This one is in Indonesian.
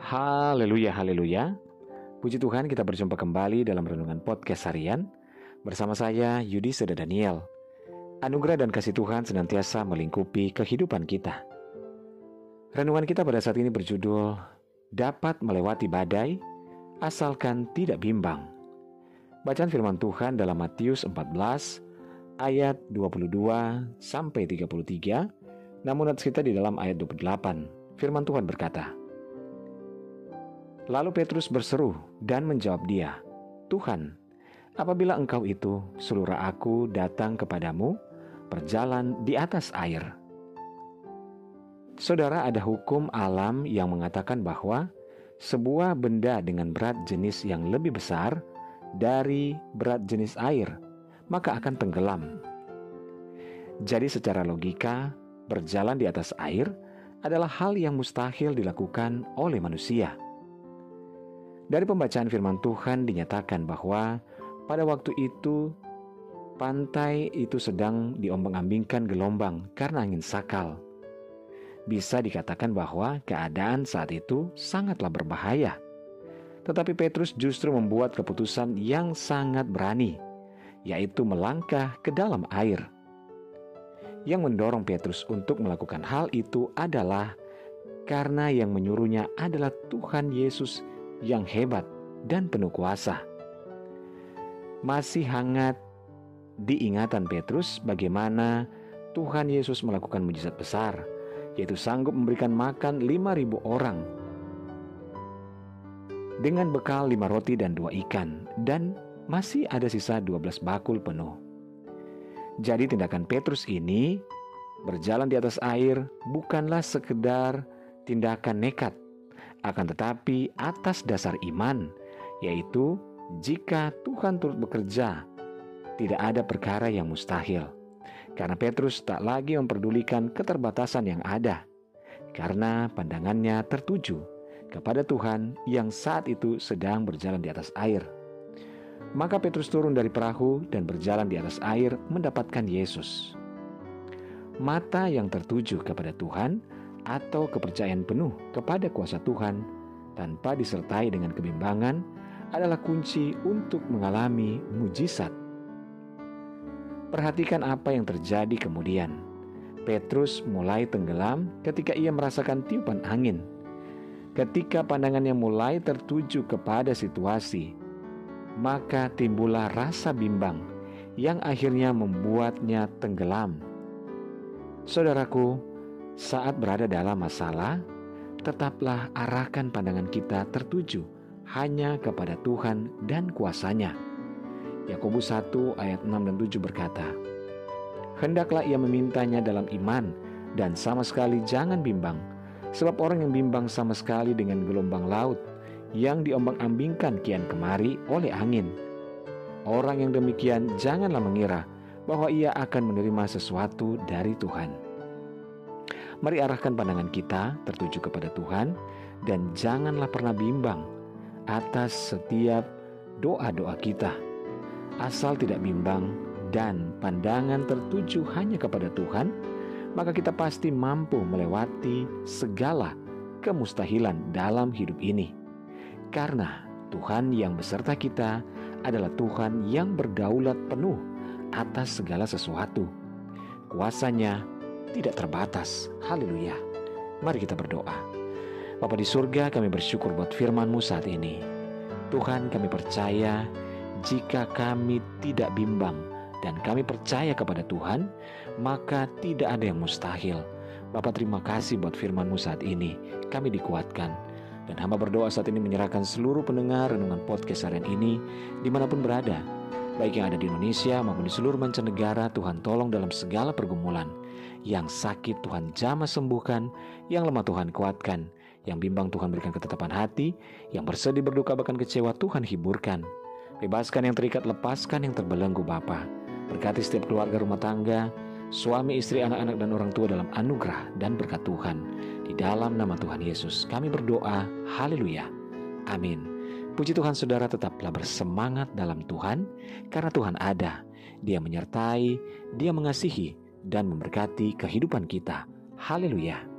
Haleluya, haleluya. Puji Tuhan kita berjumpa kembali dalam Renungan Podcast Harian bersama saya Yudi Seda Daniel. Anugerah dan kasih Tuhan senantiasa melingkupi kehidupan kita. Renungan kita pada saat ini berjudul Dapat melewati badai asalkan tidak bimbang. Bacaan firman Tuhan dalam Matius 14 ayat 22 sampai 33, namun kita di dalam ayat 28. Firman Tuhan berkata, Lalu Petrus berseru dan menjawab dia, Tuhan, apabila engkau itu seluruh aku datang kepadamu, berjalan di atas air. Saudara, ada hukum alam yang mengatakan bahwa sebuah benda dengan berat jenis yang lebih besar dari berat jenis air, maka akan tenggelam. Jadi secara logika, berjalan di atas air adalah hal yang mustahil dilakukan oleh manusia. Dari pembacaan firman Tuhan dinyatakan bahwa pada waktu itu pantai itu sedang diombang-ambingkan gelombang karena angin sakal. Bisa dikatakan bahwa keadaan saat itu sangatlah berbahaya. Tetapi Petrus justru membuat keputusan yang sangat berani, yaitu melangkah ke dalam air. Yang mendorong Petrus untuk melakukan hal itu adalah karena yang menyuruhnya adalah Tuhan Yesus yang hebat dan penuh kuasa. Masih hangat diingatan Petrus bagaimana Tuhan Yesus melakukan mujizat besar, yaitu sanggup memberikan makan 5.000 orang dengan bekal lima roti dan dua ikan, dan masih ada sisa 12 bakul penuh. Jadi tindakan Petrus ini berjalan di atas air bukanlah sekedar tindakan nekat, akan tetapi atas dasar iman, yaitu jika Tuhan turut bekerja, tidak ada perkara yang mustahil. Karena Petrus tak lagi memperdulikan keterbatasan yang ada, karena pandangannya tertuju kepada Tuhan yang saat itu sedang berjalan di atas air. Maka Petrus turun dari perahu dan berjalan di atas air mendapatkan Yesus. Mata yang tertuju kepada Tuhan atau kepercayaan penuh kepada kuasa Tuhan tanpa disertai dengan kebimbangan adalah kunci untuk mengalami mujizat. Perhatikan apa yang terjadi kemudian. Petrus mulai tenggelam ketika ia merasakan tiupan angin. Ketika pandangannya mulai tertuju kepada situasi, maka timbullah rasa bimbang yang akhirnya membuatnya tenggelam. Saudaraku, saat berada dalam masalah, tetaplah arahkan pandangan kita tertuju hanya kepada Tuhan dan kuasanya. Yakobus 1 ayat 6 dan 7 berkata, Hendaklah ia memintanya dalam iman dan sama sekali jangan bimbang, sebab orang yang bimbang sama sekali dengan gelombang laut yang diombang-ambingkan kian kemari oleh angin. Orang yang demikian janganlah mengira bahwa ia akan menerima sesuatu dari Tuhan. Mari arahkan pandangan kita tertuju kepada Tuhan dan janganlah pernah bimbang atas setiap doa-doa kita. Asal tidak bimbang dan pandangan tertuju hanya kepada Tuhan, maka kita pasti mampu melewati segala kemustahilan dalam hidup ini. Karena Tuhan yang beserta kita adalah Tuhan yang berdaulat penuh atas segala sesuatu. Kuasanya tidak terbatas. Haleluya. Mari kita berdoa. Bapa di surga kami bersyukur buat firman-Mu saat ini. Tuhan kami percaya jika kami tidak bimbang dan kami percaya kepada Tuhan, maka tidak ada yang mustahil. Bapak terima kasih buat firman-Mu saat ini. Kami dikuatkan. Dan hamba berdoa saat ini menyerahkan seluruh pendengar renungan podcast harian ini di mana pun berada. Baik yang ada di Indonesia maupun di seluruh mancanegara, Tuhan tolong dalam segala pergumulan. Yang sakit Tuhan jamah sembuhkan, yang lemah Tuhan kuatkan, yang bimbang Tuhan berikan ketetapan hati, yang bersedih berduka bahkan kecewa Tuhan hiburkan. Bebaskan yang terikat, lepaskan yang terbelenggu Bapa. Berkati setiap keluarga rumah tangga, suami, istri, anak-anak, dan orang tua dalam anugerah dan berkat Tuhan. Di dalam nama Tuhan Yesus, kami berdoa. Haleluya. Amin. Puji Tuhan saudara tetaplah bersemangat dalam Tuhan, karena Tuhan ada. Dia menyertai, dia mengasihi, dan memberkati kehidupan kita. Haleluya!